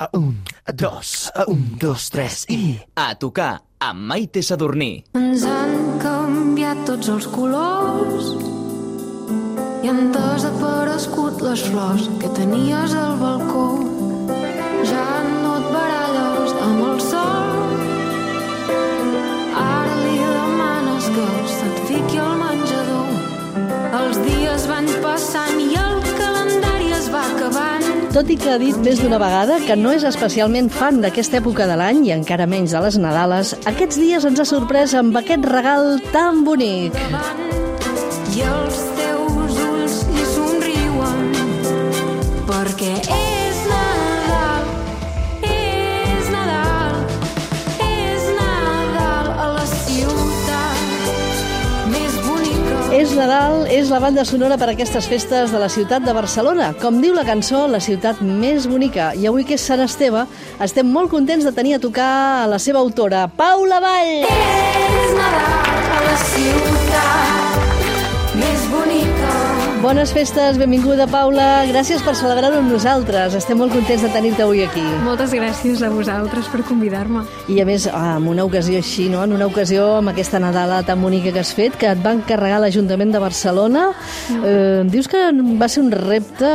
A un, a dos, a un, dos, tres i... A tocar amb Maite Sadurní. Ens han canviat tots els colors i han desaparegut les flors que tenies al balcó. Tot i que ha dit més d'una vegada que no és especialment fan d'aquesta època de l'any i encara menys de les Nadales, aquests dies ens ha sorprès amb aquest regal tan bonic. I els teus ulls li somriuen perquè és Nadal, és la banda sonora per a aquestes festes de la ciutat de Barcelona. Com diu la cançó, la ciutat més bonica. I avui que és Sant Esteve, estem molt contents de tenir a tocar la seva autora, Paula Vall. És Nadal a la ciutat. Bones festes, benvinguda Paula. Gràcies per celebrar-ho amb nosaltres. Estem molt contents de tenir-te avui aquí. Moltes gràcies a vosaltres per convidar-me. I a més, en una ocasió així, no? en una ocasió amb aquesta Nadala tan bonica que has fet, que et va encarregar l'Ajuntament de Barcelona, eh, dius que va ser un repte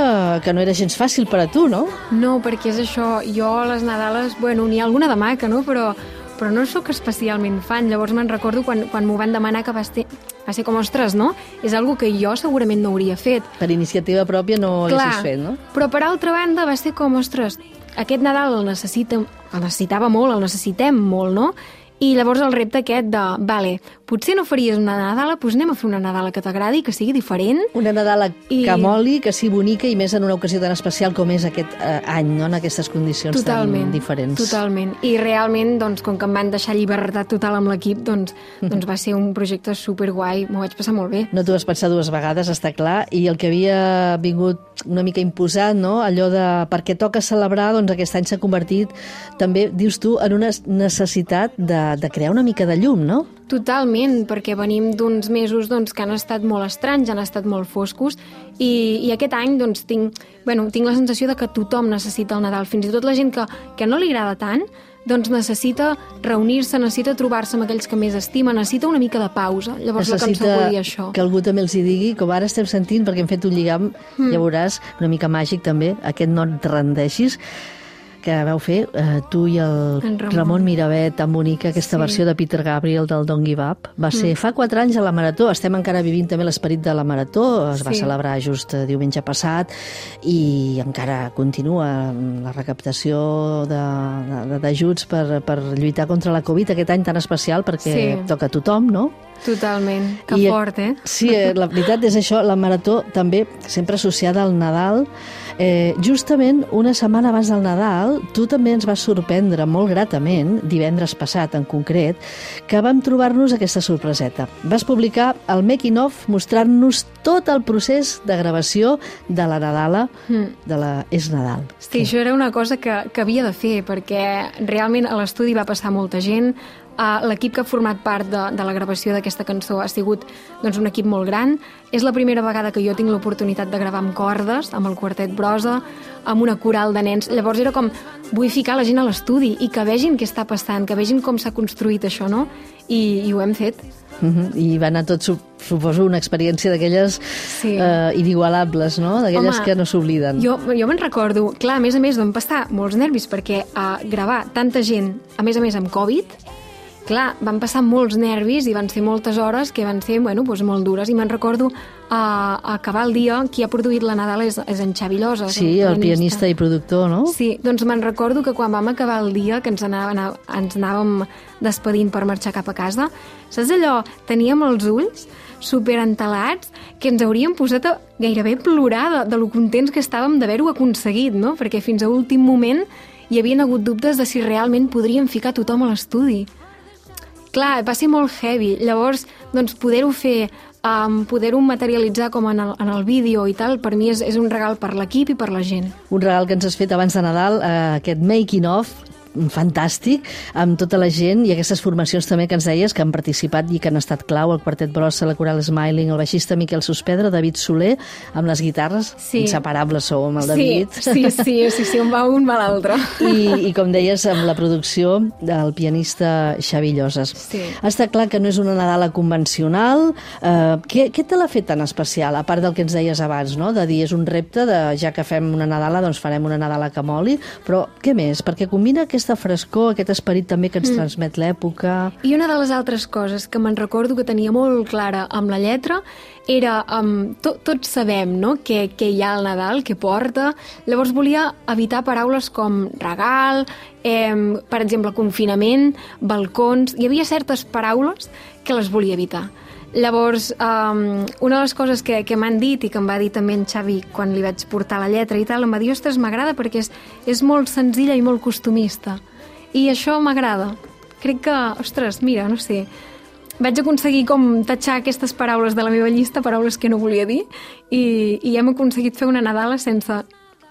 que no era gens fàcil per a tu, no? No, perquè és això, jo a les Nadales, bueno, n'hi ha alguna de maca, no? Però, però no sóc especialment fan. Llavors me'n recordo quan, quan m'ho van demanar que va ser, va ser com, ostres, no? És algo que jo segurament no hauria fet. Per iniciativa pròpia no ho haguessis fet, no? Però per altra banda va ser com, ostres, aquest Nadal el, necessita, el necessitava molt, el necessitem molt, no? I llavors el repte aquest de, vale, potser no faries una Nadala, doncs anem a fer una Nadala que t'agradi, que sigui diferent. Una Nadala I- que moli, que sigui bonica i més en una ocasió tan especial com és aquest eh, any, no? en aquestes condicions Totalment, tan diferents. Totalment. I realment, doncs, com que em van deixar llibertat total amb l'equip, doncs, doncs va ser un projecte superguai, m'ho vaig passar molt bé. No t'ho vas pensar dues vegades, està clar, i el que havia vingut una mica imposat, no? allò de perquè toca celebrar, doncs aquest any s'ha convertit també, dius tu, en una necessitat de, de crear una mica de llum, no? Totalment, perquè venim d'uns mesos doncs, que han estat molt estranys, han estat molt foscos, i, i aquest any doncs, tinc, bueno, tinc la sensació de que tothom necessita el Nadal, fins i tot la gent que, que no li agrada tant, doncs necessita reunir-se, necessita trobar-se amb aquells que més estima, necessita una mica de pausa. Llavors la cançó volia això. que algú també els hi digui, com ara estem sentint, perquè hem fet un lligam, mm. ja veuràs, una mica màgic també, aquest no et rendeixis, que vau fer eh, tu i el En Ramon. Ramon Miravet, tan bonica, aquesta Sí. versió de Peter Gabriel del Don't Give Up. Va ser fa quatre anys a la Marató, estem encara vivint també l'esperit de la Marató, es va Sí. celebrar just eh, diumenge passat i encara continua la recaptació de- de- d'ajuts per, per lluitar contra la Covid aquest any tan especial perquè Sí. toca a tothom, no? Totalment. Que I, fort, eh? Sí, eh, la veritat és això, la Marató també sempre associada al Nadal. Eh, justament una setmana abans del Nadal, tu també ens vas sorprendre molt gratament, divendres passat en concret, que vam trobar-nos aquesta sorpreseta. Vas publicar el making of mostrant-nos tot el procés de gravació de la Nadala, de la És Nadal. Sí, això era una cosa que, que havia de fer, perquè realment a l'estudi va passar molta gent, L'equip que ha format part de, de la gravació d'aquesta cançó ha sigut doncs, un equip molt gran. És la primera vegada que jo tinc l'oportunitat de gravar amb cordes, amb el quartet Brosa, amb una coral de nens. Llavors era com, vull ficar la gent a l'estudi i que vegin què està passant, que vegin com s'ha construït això, no? I, I ho hem fet. Uh -huh. I va anar tot, su- suposo, una experiència d'aquelles Sí. eh, inigualables, no? D'aquelles que no s'obliden. Jo, jo me'n recordo, clar, a més a més vam passar molts nervis perquè a gravar tanta gent, a més a més amb Covid, clar, van passar molts nervis i van ser moltes hores que van ser, bueno, doncs molt dures i me'n recordo a, a acabar el dia qui ha produït la Nadal és, és en Xavi Llosa. Sí, el pianista i productor, no? Sí, doncs me'n recordo que quan vam acabar el dia, que ens, anava, ens anàvem despedint per marxar cap a casa, saps allò? Teníem els ulls superentelats que ens hauríem posat a gairebé plorar de, de lo contents que estàvem d'haver-ho aconseguit, no? Perquè fins a últim moment hi havien hagut dubtes de si realment podríem ficar tothom a l'estudi. Clar, va ser molt heavy. Llavors, doncs, poder-ho fer, um, poder-ho materialitzar com en el, en el vídeo i tal, per mi és, és un regal per l'equip i per la gent. Un regal que ens has fet abans de Nadal, eh, aquest making of, fantàstic amb tota la gent i aquestes formacions també que ens deies que han participat i que han estat clau, el Quartet Brossa, la Coral Smiling, el baixista Miquel Sospedra, David Soler, amb les guitarres, Sí. inseparables sou amb el David. Sí, sí, sí, sí, sí, on va un va l'altre. I, I com deies, amb la producció del pianista Xavi Lloses. Sí. Està clar que no és una Nadala convencional. Eh, què, què te l'ha fet tan especial, a part del que ens deies abans, no? de dir és un repte, de ja que fem una Nadala, doncs farem una Nadala que moli, però què més? Perquè combina aquesta frescor, aquest esperit també que ens mm. transmet l'època... I una de les altres coses que me'n recordo que tenia molt clara amb la lletra era, um, to, tots sabem no? què, què hi ha al Nadal, què porta, llavors volia evitar paraules com regal, eh, per exemple, confinament, balcons, hi havia certes paraules que les volia evitar. Llavors, um, una de les coses que, que m'han dit i que em va dir també en Xavi quan li vaig portar la lletra i tal, em va dir, ostres, m'agrada perquè és, és molt senzilla i molt costumista. I això m'agrada. Crec que, ostres, mira, no sé, vaig aconseguir com tatxar aquestes paraules de la meva llista, paraules que no volia dir, i, i hem aconseguit fer una Nadala sense,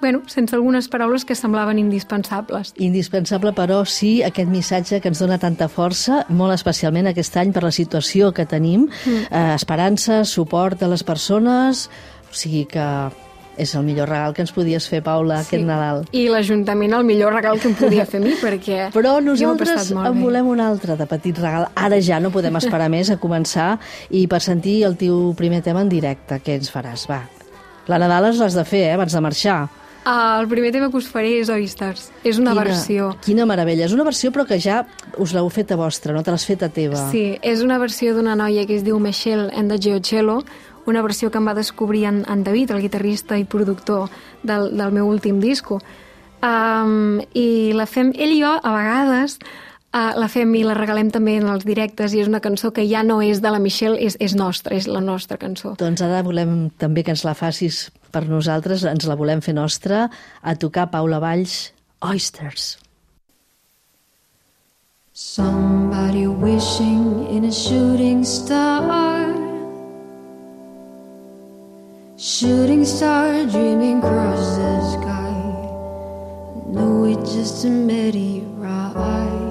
bueno, sense algunes paraules que semblaven indispensables. Indispensable, però, sí, aquest missatge que ens dona tanta força, molt especialment aquest any per la situació que tenim, mm. eh, esperança, suport a les persones, o sigui que és el millor regal que ens podies fer, Paula, sí. aquest Nadal. I l'Ajuntament el millor regal que em podia fer a mi, perquè Però nosaltres en volem un altre de petit regal. Ara ja no podem esperar més a començar i per sentir el teu primer tema en directe. Què ens faràs? Va. La Nadal les has de fer, eh, abans de marxar. El primer tema que us faré és Oysters. És una quina, versió. Quina meravella. És una versió però que ja us l'heu fet a vostra, no te l'has fet a teva. Sí, és una versió d'una noia que es diu Michelle and the Geocello, una versió que em va descobrir en, en David, el guitarrista i productor del, del meu últim disco. Um, I la fem, ell i jo, a vegades, uh, la fem i la regalem també en els directes i és una cançó que ja no és de la Michelle, és, és nostra, és la nostra cançó. Doncs ara volem també que ens la facis per nosaltres, ens la volem fer nostra, a tocar Paula Valls, Oysters. Somebody wishing in a shooting star. Shooting star dreaming across the sky. No, it just met it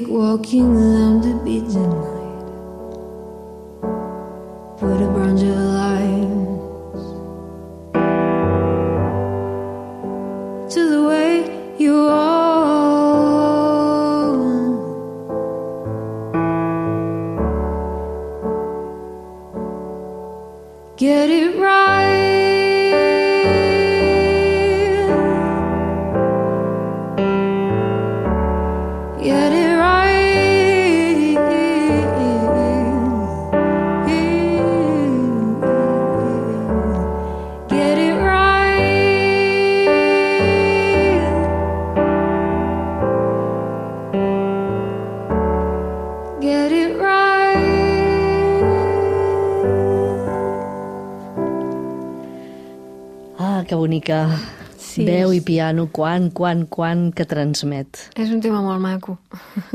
walking along the beaten piano, quan, quan, quan que transmet. És un tema molt maco.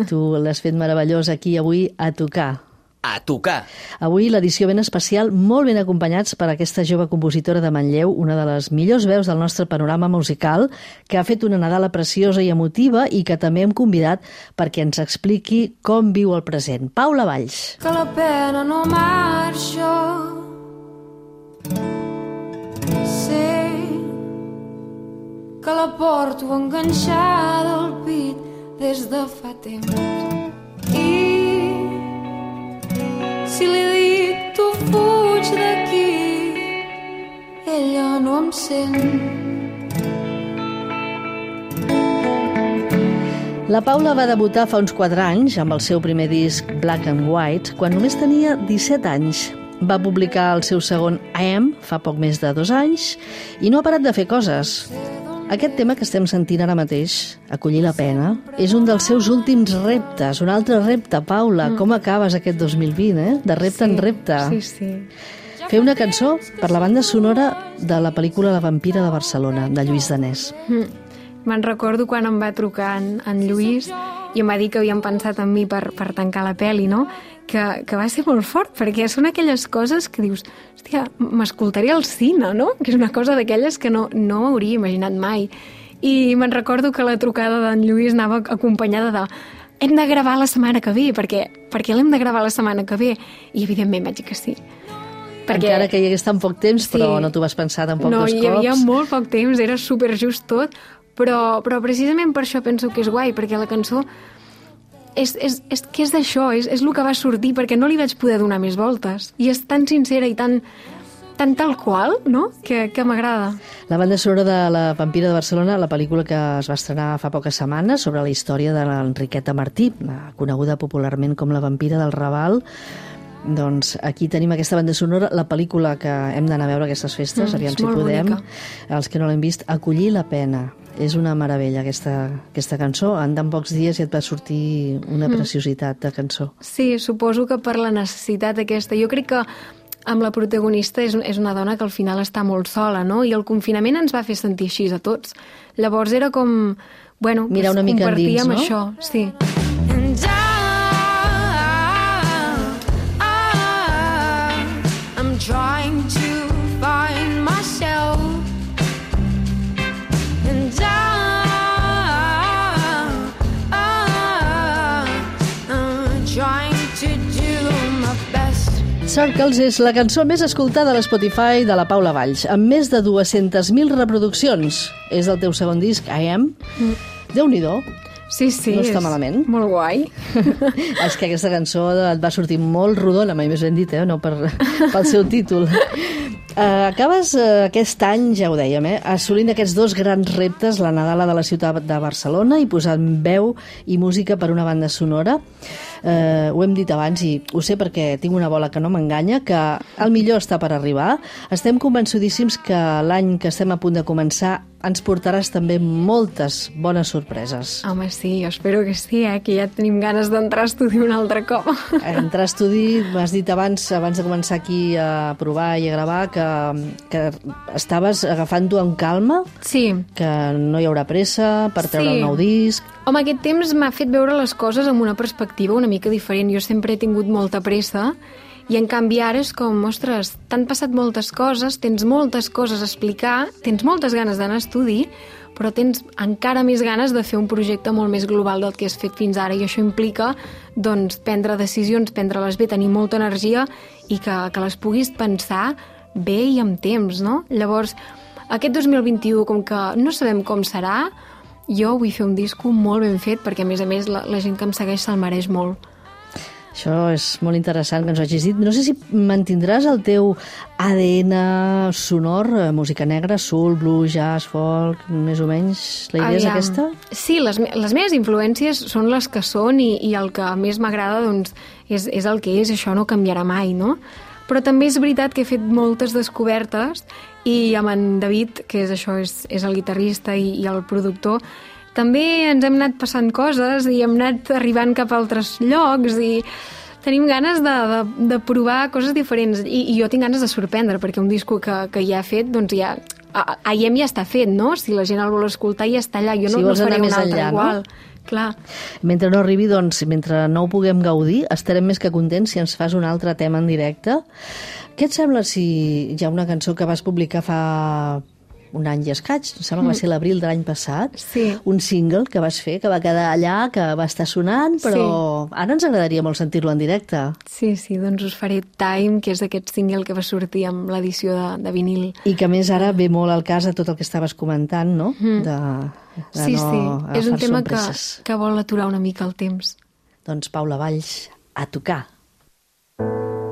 Tu l'has fet meravellós aquí avui a tocar. A tocar. Avui l'edició ben especial, molt ben acompanyats per aquesta jove compositora de Manlleu, una de les millors veus del nostre panorama musical, que ha fet una Nadala preciosa i emotiva i que també hem convidat perquè ens expliqui com viu el present. Paula Valls. que la pena no marxa. Que la porto enganxada al pit des de fa temps. I si li dic tu fuig d'aquí, no em sent. La Paula va debutar fa uns 4 anys amb el seu primer disc Black and White quan només tenia 17 anys. Va publicar el seu segon I Am fa poc més de dos anys i no ha parat de fer coses. Aquest tema que estem sentint ara mateix, Acollir la pena, és un dels seus últims reptes. Un altre repte, Paula. Com acabes aquest 2020, eh? De repte en repte. Sí, sí. Fer una cançó per la banda sonora de la pel·lícula La vampira de Barcelona, de Lluís Danés. Mm. Me'n recordo quan em va trucar en, en Lluís i em va dir que havien pensat en mi per, per tancar la pel·li, no? Que, que va ser molt fort, perquè són aquelles coses que dius, hòstia, m'escoltaria al cine, no? Que és una cosa d'aquelles que no, no m'hauria imaginat mai. I me'n recordo que la trucada d'en Lluís anava acompanyada de hem de gravar la setmana que ve, perquè, perquè l'hem de gravar la setmana que ve. I evidentment vaig dir que sí. Perquè... Encara que hi hagués tan poc temps, sí. però no t'ho vas pensar tampoc no, dos cops. No, hi havia molt poc temps, era super just tot, però, però precisament per això penso que és guai, perquè la cançó és, és, és que és d'això, és, és el que va sortir, perquè no li vaig poder donar més voltes. I és tan sincera i tan, tan tal qual, no?, que, que m'agrada. La banda sonora de La vampira de Barcelona, la pel·lícula que es va estrenar fa poques setmanes sobre la història de l'Enriqueta Martí, coneguda popularment com la vampira del Raval, doncs aquí tenim aquesta banda sonora, la pel·lícula que hem d'anar a veure aquestes festes, mm, aviam si podem. Bonica. Els que no l'hem vist, Acollir la pena. És una meravella aquesta, aquesta cançó. En tan pocs dies ja et va sortir una mm. preciositat de cançó. Sí, suposo que per la necessitat aquesta. Jo crec que amb la protagonista és, és una dona que al final està molt sola, no? I el confinament ens va fer sentir així a tots. Llavors era com... Bueno, Mira una mica endins, no? això, sí. Circles és la cançó més escoltada a l'Spotify de la Paula Valls, amb més de 200.000 reproduccions. És el teu segon disc, I Am. Mm. Déu-n'hi-do. Sí, sí. No està malament. Molt guai. és que aquesta cançó et va sortir molt rodona, mai més ben dit, eh? no per, pel seu títol. Uh, acabes uh, aquest any, ja ho dèiem, eh, assolint aquests dos grans reptes, la Nadala de la ciutat de Barcelona i posant veu i música per una banda sonora. Uh, ho hem dit abans i ho sé perquè tinc una bola que no m'enganya, que el millor està per arribar. Estem convençudíssims que l'any que estem a punt de començar ens portaràs també moltes bones sorpreses. Home, sí, jo espero que sí, eh? que ja tenim ganes d'entrar a estudi un altre cop. Entrar a estudi, m'has dit abans, abans de començar aquí a provar i a gravar, que, que estaves agafant-ho amb calma, sí. que no hi haurà pressa per treure sí. el nou disc. Home, aquest temps m'ha fet veure les coses amb una perspectiva una mica diferent. Jo sempre he tingut molta pressa i en canvi ara és com, ostres, t'han passat moltes coses, tens moltes coses a explicar, tens moltes ganes d'anar a estudi, però tens encara més ganes de fer un projecte molt més global del que has fet fins ara i això implica doncs, prendre decisions, prendre-les bé, tenir molta energia i que, que les puguis pensar bé i amb temps, no? Llavors, aquest 2021, com que no sabem com serà, jo vull fer un disco molt ben fet perquè, a més a més, la, la gent que em segueix se'l mereix molt. Això és molt interessant que ens ho hagis dit. No sé si mantindràs el teu ADN sonor, eh, música negra, soul, blues, jazz, folk, més o menys. La idea Aviam. és aquesta? Sí, les, les meves influències són les que són i, i el que més m'agrada doncs, és, és el que és, això no canviarà mai, no? Però també és veritat que he fet moltes descobertes i amb en David, que és això, és, és el guitarrista i, i el productor, també ens hem anat passant coses i hem anat arribant cap a altres llocs i tenim ganes de, de, de provar coses diferents i, i jo tinc ganes de sorprendre perquè un disco que, que ja he fet doncs ja Aiem ja està fet, no? Si la gent el vol escoltar ja està allà, jo no, si no faré un altre enllà, igual. No? Clar. Mentre no arribi, doncs, mentre no ho puguem gaudir, estarem més que contents si ens fas un altre tema en directe. Què et sembla si hi ha una cançó que vas publicar fa un any i escaig, em sembla que va mm. ser l'abril de l'any passat, sí. un single que vas fer, que va quedar allà, que va estar sonant, però sí. ara ens agradaria molt sentir-lo en directe. Sí, sí, doncs us faré Time, que és aquest single que va sortir amb l'edició de, de vinil. I que més ara ve molt al cas a tot el que estaves comentant, no? Mm. De, de sí, no sí, és un tema que, que vol aturar una mica el temps. Doncs Paula Valls, a tocar. to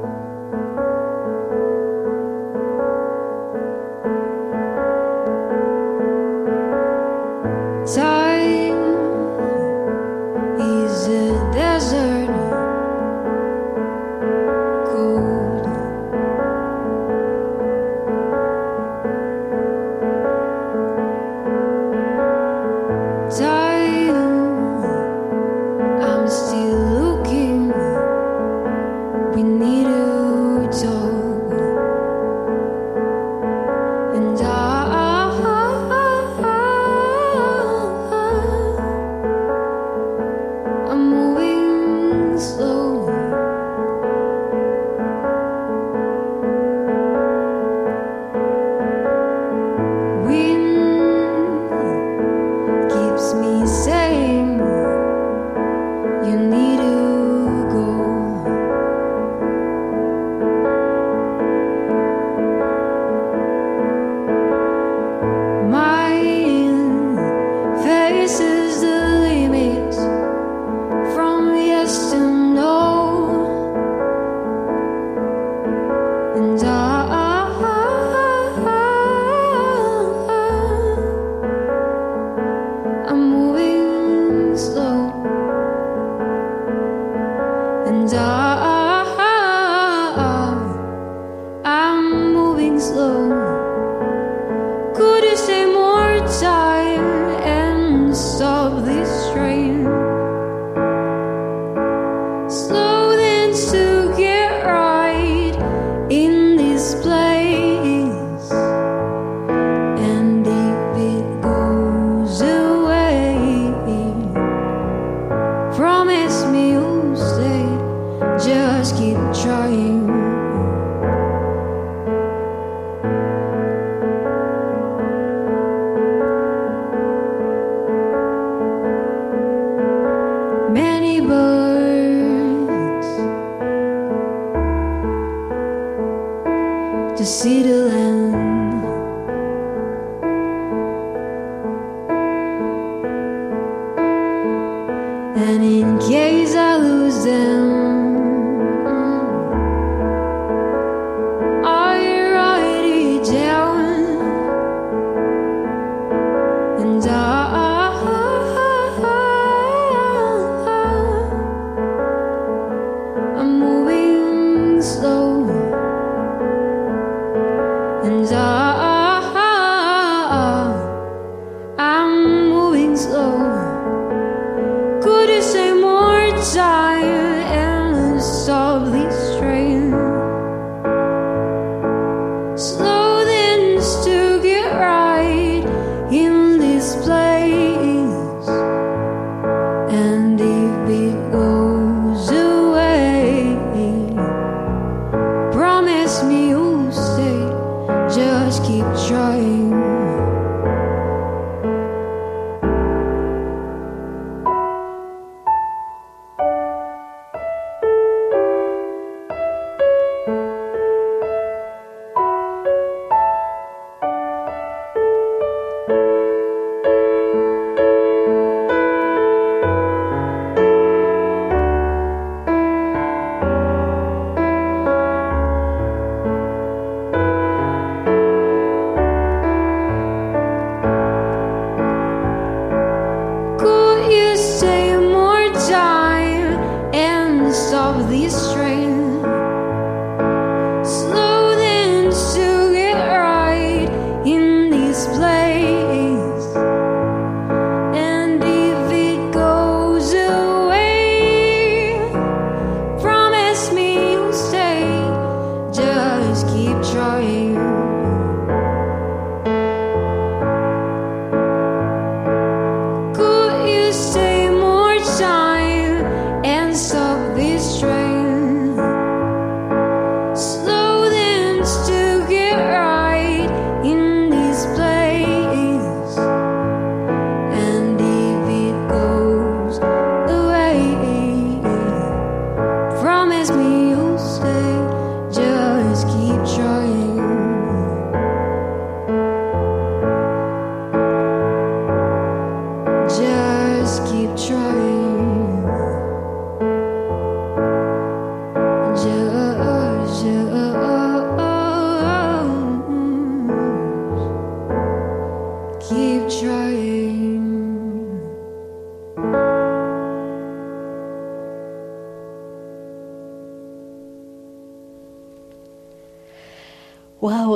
slow.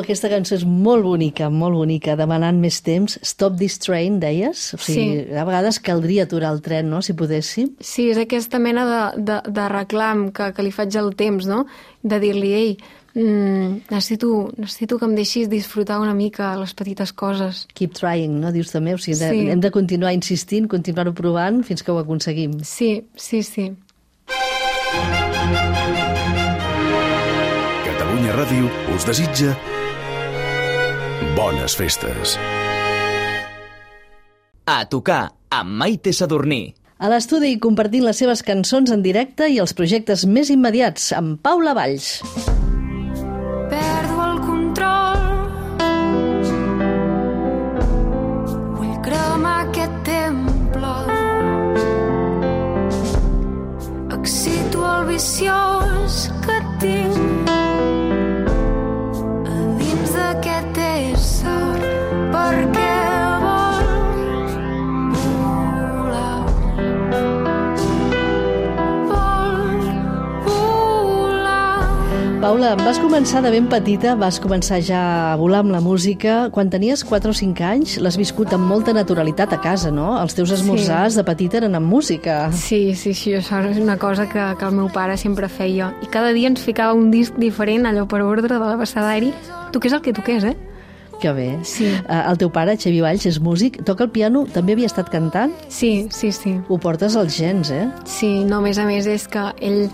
Aquesta cançó és molt bonica, molt bonica, demanant més temps. Stop this train, deies? O sigui, Sí. a vegades caldria aturar el tren, no?, si poguéssim. Sí, és aquesta mena de, de, de reclam que, que li faig al temps, no? De dir-li, ei, mm, necessito, necessito que em deixis disfrutar una mica les petites coses. Keep trying, no?, dius també. O sigui, de, Sí. hem de continuar insistint, continuar-ho provant fins que ho aconseguim. Sí, sí, sí. Catalunya Ràdio us desitja bones festes. A tocar amb Maite Sadurní. A l'estudi compartint les seves cançons en directe i els projectes més immediats amb Paula Valls. Perdo el control. Vull cremar aquest temple. Excito el viciós que tinc Paula, vas començar de ben petita, vas començar ja a volar amb la música. Quan tenies 4 o 5 anys, l'has viscut amb molta naturalitat a casa, no? Els teus esmorzars de petita eren amb música. Sí, sí, sí, això és una cosa que, que el meu pare sempre feia. I cada dia ens ficava un disc diferent, allò per ordre de l'abecedari. Toqués el que toqués, eh? Que bé. Sí. Eh, El teu pare, Xavi Valls, és músic, toca el piano, també havia estat cantant? Sí, sí, sí. Ho portes als gens, eh? Sí, no, a més a més és que ell,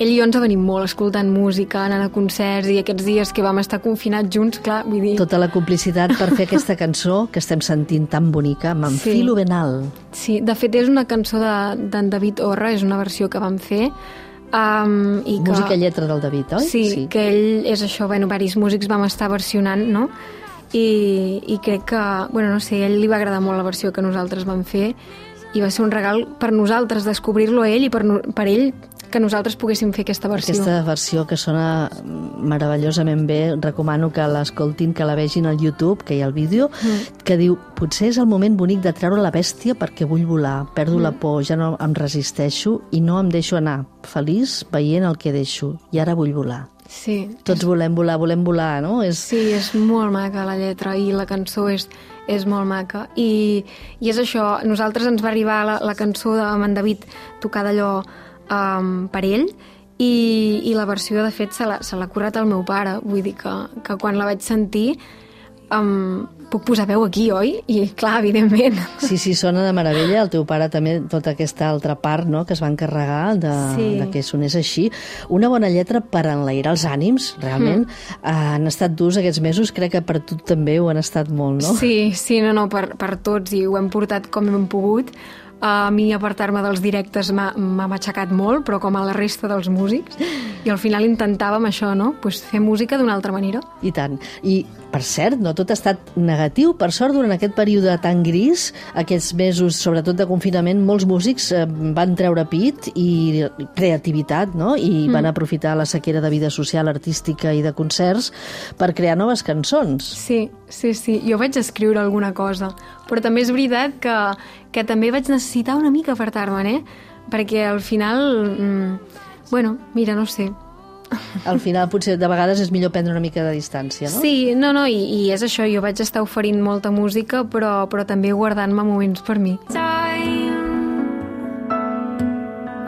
ell i jo ens venim molt escoltant música, anant a concerts i aquests dies que vam estar confinats junts, clar, vull dir... Tota la complicitat per fer aquesta cançó que estem sentint tan bonica, amb en Sí. Filo Benal. Sí, de fet és una cançó de- d'en David Orra, és una versió que vam fer Um, i que, Música i lletra del David, oi? Sí, sí, que ell és això, bueno, varis músics vam estar versionant, no? I, i crec que, bueno, no sé, a ell li va agradar molt la versió que nosaltres vam fer i va ser un regal per nosaltres descobrir-lo a ell i per, per ell que nosaltres poguéssim fer aquesta versió. Aquesta versió que sona meravellosament bé, recomano que l'escoltin, que la vegin al YouTube, que hi ha el vídeo, mm. que diu, potser és el moment bonic de treure la bèstia perquè vull volar, perdo mm. la por, ja no em resisteixo i no em deixo anar, feliç veient el que deixo, i ara vull volar. Sí, Tots volem volar, volem volar, no? És... Sí, és molt maca la lletra i la cançó és, és molt maca. I, I és això, nosaltres ens va arribar la, la cançó de en David tocada allò um, per ell i, i la versió, de fet, se l'ha currat el meu pare. Vull dir que, que quan la vaig sentir um, puc posar veu aquí, oi? I clar, evidentment. Sí, sí, sona de meravella. El teu pare també, tota aquesta altra part no?, que es va encarregar de, Sí. de que sonés així. Una bona lletra per enlairar els ànims, realment. Mm. Han estat durs aquests mesos, crec que per tu també ho han estat molt, no? Sí, sí, no, no, per, per tots i ho hem portat com hem pogut. A mi apartar-me dels directes m'ha matxacat molt, però com a la resta dels músics. I al final intentàvem això, no? Pues fer música d'una altra manera. I tant. I, per cert, no tot ha estat negatiu. Per sort, durant aquest període tan gris, aquests mesos, sobretot de confinament, molts músics eh, van treure pit i creativitat, no? I mm. van aprofitar la sequera de vida social, artística i de concerts per crear noves cançons. Sí, sí, sí. Jo vaig escriure alguna cosa, però també és veritat que, que també vaig necessitar una mica apartar-me'n, eh? Perquè al final... Mm, bueno, mira, no sé. Al final, potser de vegades és millor prendre una mica de distància, no? Sí, no, no, i, i és això, jo vaig estar oferint molta música, però, però també guardant-me moments per mi. time.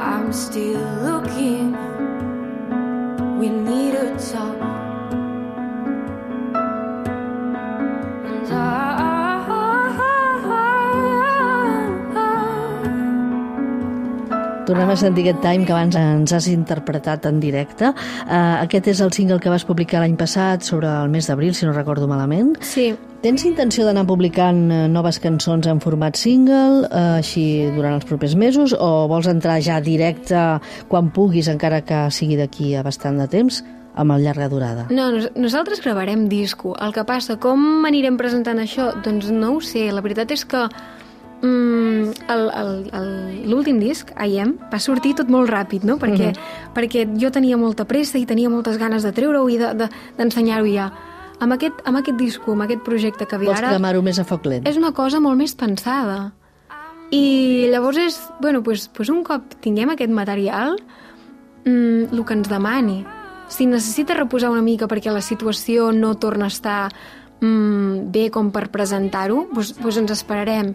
I'm still looking. We need a talk. And Tornem a sentir aquest time que abans ens has interpretat en directe. Uh, aquest és el single que vas publicar l'any passat sobre el mes d'abril, si no recordo malament. Sí, Tens intenció d'anar publicant eh, noves cançons en format single, eh, així durant els propers mesos, o vols entrar ja directe quan puguis, encara que sigui d'aquí a bastant de temps, amb el llarga durada? No, nos nosaltres gravarem disco. El que passa, com anirem presentant això? Doncs no ho sé. La veritat és que mm, l'últim disc, I Am, va sortir tot molt ràpid, no? Perquè, perquè jo tenia molta pressa i tenia moltes ganes de treure-ho i d'ensenyar-ho de, d'ensenyar-ho ja. Amb aquest, amb aquest disco, amb aquest projecte que ve Vols ara, cremar-ho més a foc lent? és una cosa molt més pensada. I llavors és, bueno, pues, pues un cop tinguem aquest material, mm, el que ens demani. Si necessita reposar una mica perquè la situació no torna a estar mm, bé com per presentar-ho, doncs, doncs ens esperarem.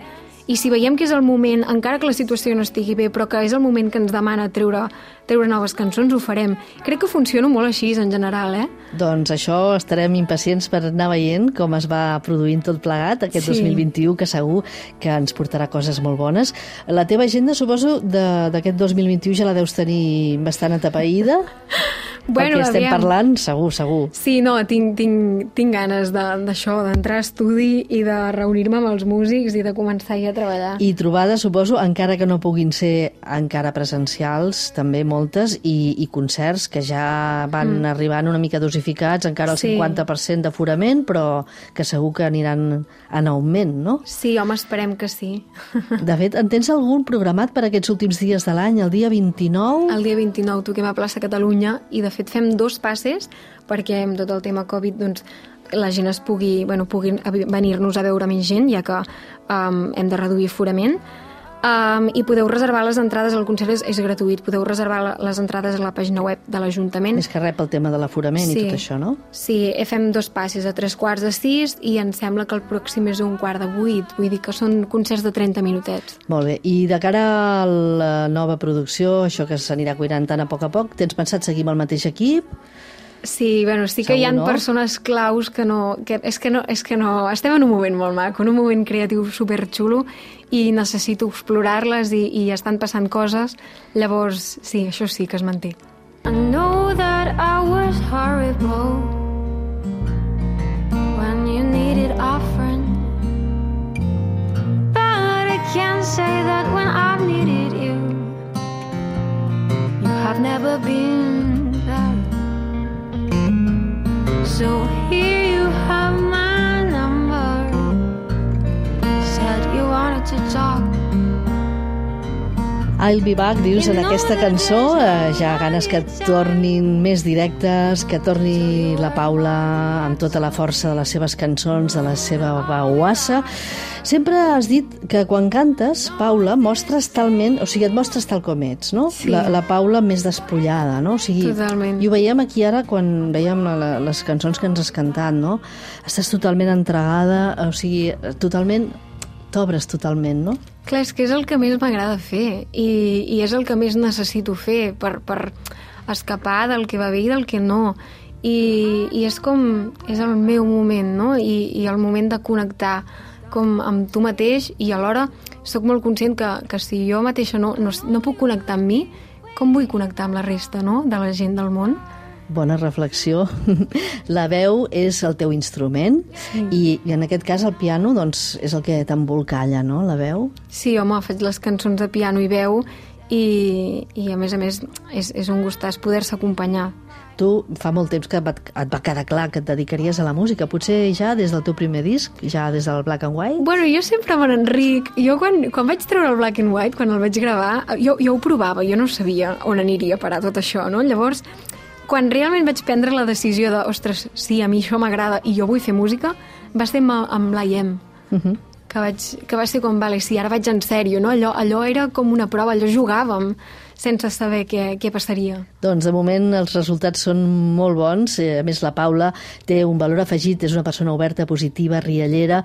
I si veiem que és el moment, encara que la situació no estigui bé, però que és el moment que ens demana treure, treure noves cançons, ho farem. Crec que funciona molt així, en general, eh? Doncs això estarem impacients per anar veient com es va produint tot plegat aquest Sí. 2021, que segur que ens portarà coses molt bones. La teva agenda, suposo, de- d'aquest 2021 ja la deus tenir bastant atapeïda, perquè estem aviam. parlant, segur, segur. Sí, no, tinc, tinc, tinc ganes de- d'això, d'entrar a estudi i de reunir-me amb els músics i de començar ja a treballar. I trobades, suposo, encara que no puguin ser encara presencials, també moltes, i, i concerts que ja van mm. arribant una mica dosificats, encara el Sí. 50% d'aforament, però que segur que aniran en augment, no? Sí, home, esperem que sí. De fet, en tens algun programat per aquests últims dies de l'any, el dia 29? El dia 29 toquem a plaça Catalunya i, de fet, fem dos passes perquè amb tot el tema Covid doncs, la gent es pugui, bueno, puguin a- venir-nos a veure menys gent, ja que um, hem de reduir aforament. Um, I podeu reservar les entrades, el concert és, és gratuït, podeu reservar les entrades a la pàgina web de l'Ajuntament. Més que res pel tema de l'aforament i tot això, no? Sí, fem dos passes a tres quarts de sis i em sembla que el pròxim és un quart de vuit, vull dir que són concerts de 30 minutets. Molt bé. I de cara a la nova producció, això que s'anirà cuinant tant a poc a poc, tens pensat seguir amb el mateix equip? Sí, bueno, sí que hi ha Segur, no? persones claus que no, que és que no, és que no, estem en un moment molt maco, en un moment creatiu superxulo i necessito explorar-les i, i estan passant coses, llavors sí, això sí que es manté. I know that I was horrible when you needed friend. But I can't say that when I've needed you, you have never So here. I'll be back, dius, en aquesta cançó. Eh, ja ganes que tornin més directes, que torni la Paula amb tota la força de les seves cançons, de la seva veuassa. Sempre has dit que quan cantes, Paula, mostres talment, o sigui, et mostres tal com ets, no? Sí. La, la Paula més despullada, no? O sigui, Totalment. I ho veiem aquí ara quan veiem la, les cançons que ens has cantat, no? Estàs totalment entregada, o sigui, totalment t'obres totalment, no? Clar, és que és el que més m'agrada fer i, i és el que més necessito fer per, per escapar del que va bé i del que no. I, i és com... és el meu moment, no? I, i el moment de connectar com amb tu mateix i alhora sóc molt conscient que, que si jo mateixa no, no, no puc connectar amb mi, com vull connectar amb la resta, no?, de la gent del món. Bona reflexió. La veu és el teu instrument sí. i, i en aquest cas el piano doncs, és el que t'embolcalla, no?, la veu. Sí, home, faig les cançons de piano i veu i, i a més a més és, és un gustàs poder-se acompanyar. Tu fa molt temps que et va, et va quedar clar que et dedicaries a la música, potser ja des del teu primer disc, ja des del Black and White? Bueno, jo sempre me n'enric. Jo quan, quan vaig treure el Black and White, quan el vaig gravar, jo, jo ho provava, jo no sabia on aniria a parar tot això, no? Llavors, quan realment vaig prendre la decisió de, ostres, sí, a mi això m'agrada i jo vull fer música, va ser amb, amb l'IM. Uh -huh. que, vaig, que va ser com, vale, sí, ara vaig en sèrio, no? Allò, allò era com una prova, allò jugàvem sense saber què, què passaria. Doncs de moment els resultats són molt bons. Eh, A més, la Paula té un valor afegit, és una persona oberta, positiva, riallera.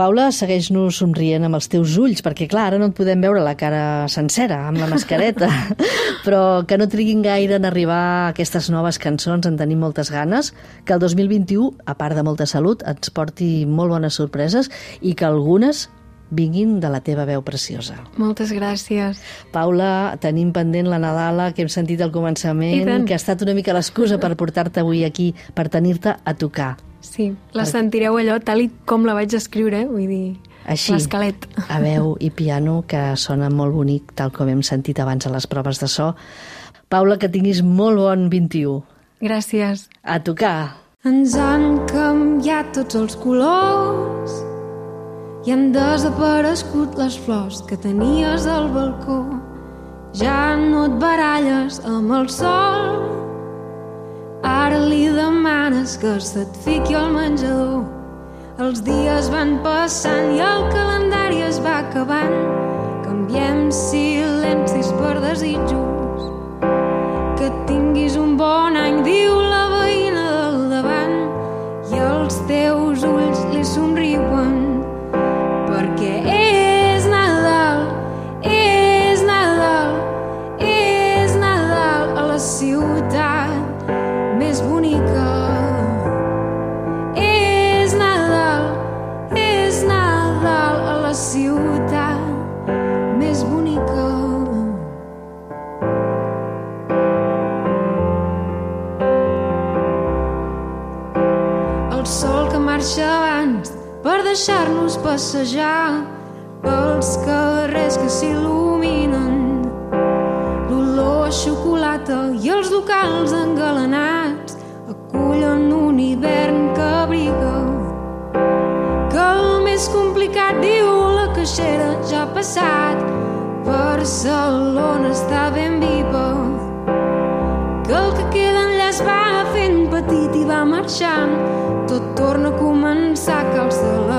Paula, segueix-nos somrient amb els teus ulls, perquè clar, ara no et podem veure la cara sencera, amb la mascareta, però que no triguin gaire en arribar a aquestes noves cançons, en tenim moltes ganes, que el 2021, a part de molta salut, ens porti molt bones sorpreses i que algunes vinguin de la teva veu preciosa. Moltes gràcies. Paula, tenim pendent la Nadala, que hem sentit al començament, que ha estat una mica l'excusa per portar-te avui aquí, per tenir-te a tocar. Sí, la sentireu allò tal i com la vaig escriure, vull dir, Així, l'esquelet. a veu i piano, que sona molt bonic, tal com hem sentit abans a les proves de so. Paula, que tinguis molt bon 21. Gràcies. A tocar! Ens han canviat tots els colors i han desaparegut les flors que tenies al balcó. Ja no et baralles amb el sol, ara li demanes que se't fiqui al menjador. Els dies van passant i el calendari es va acabant. Canviem silencis per desitjos. Que tinguis un bon any, diu la veïna del davant, i els teus ulls li somriuen, sol que marxa abans per deixar-nos passejar pels carrers que s'il·luminen. L'olor a xocolata i els locals engalanats acullen un hivern que abriga. Que el més complicat diu la caixera ja ha passat. Barcelona està ben viva. Que el que queda enllà es va fent petit i va marxant torna a començar cal celebrar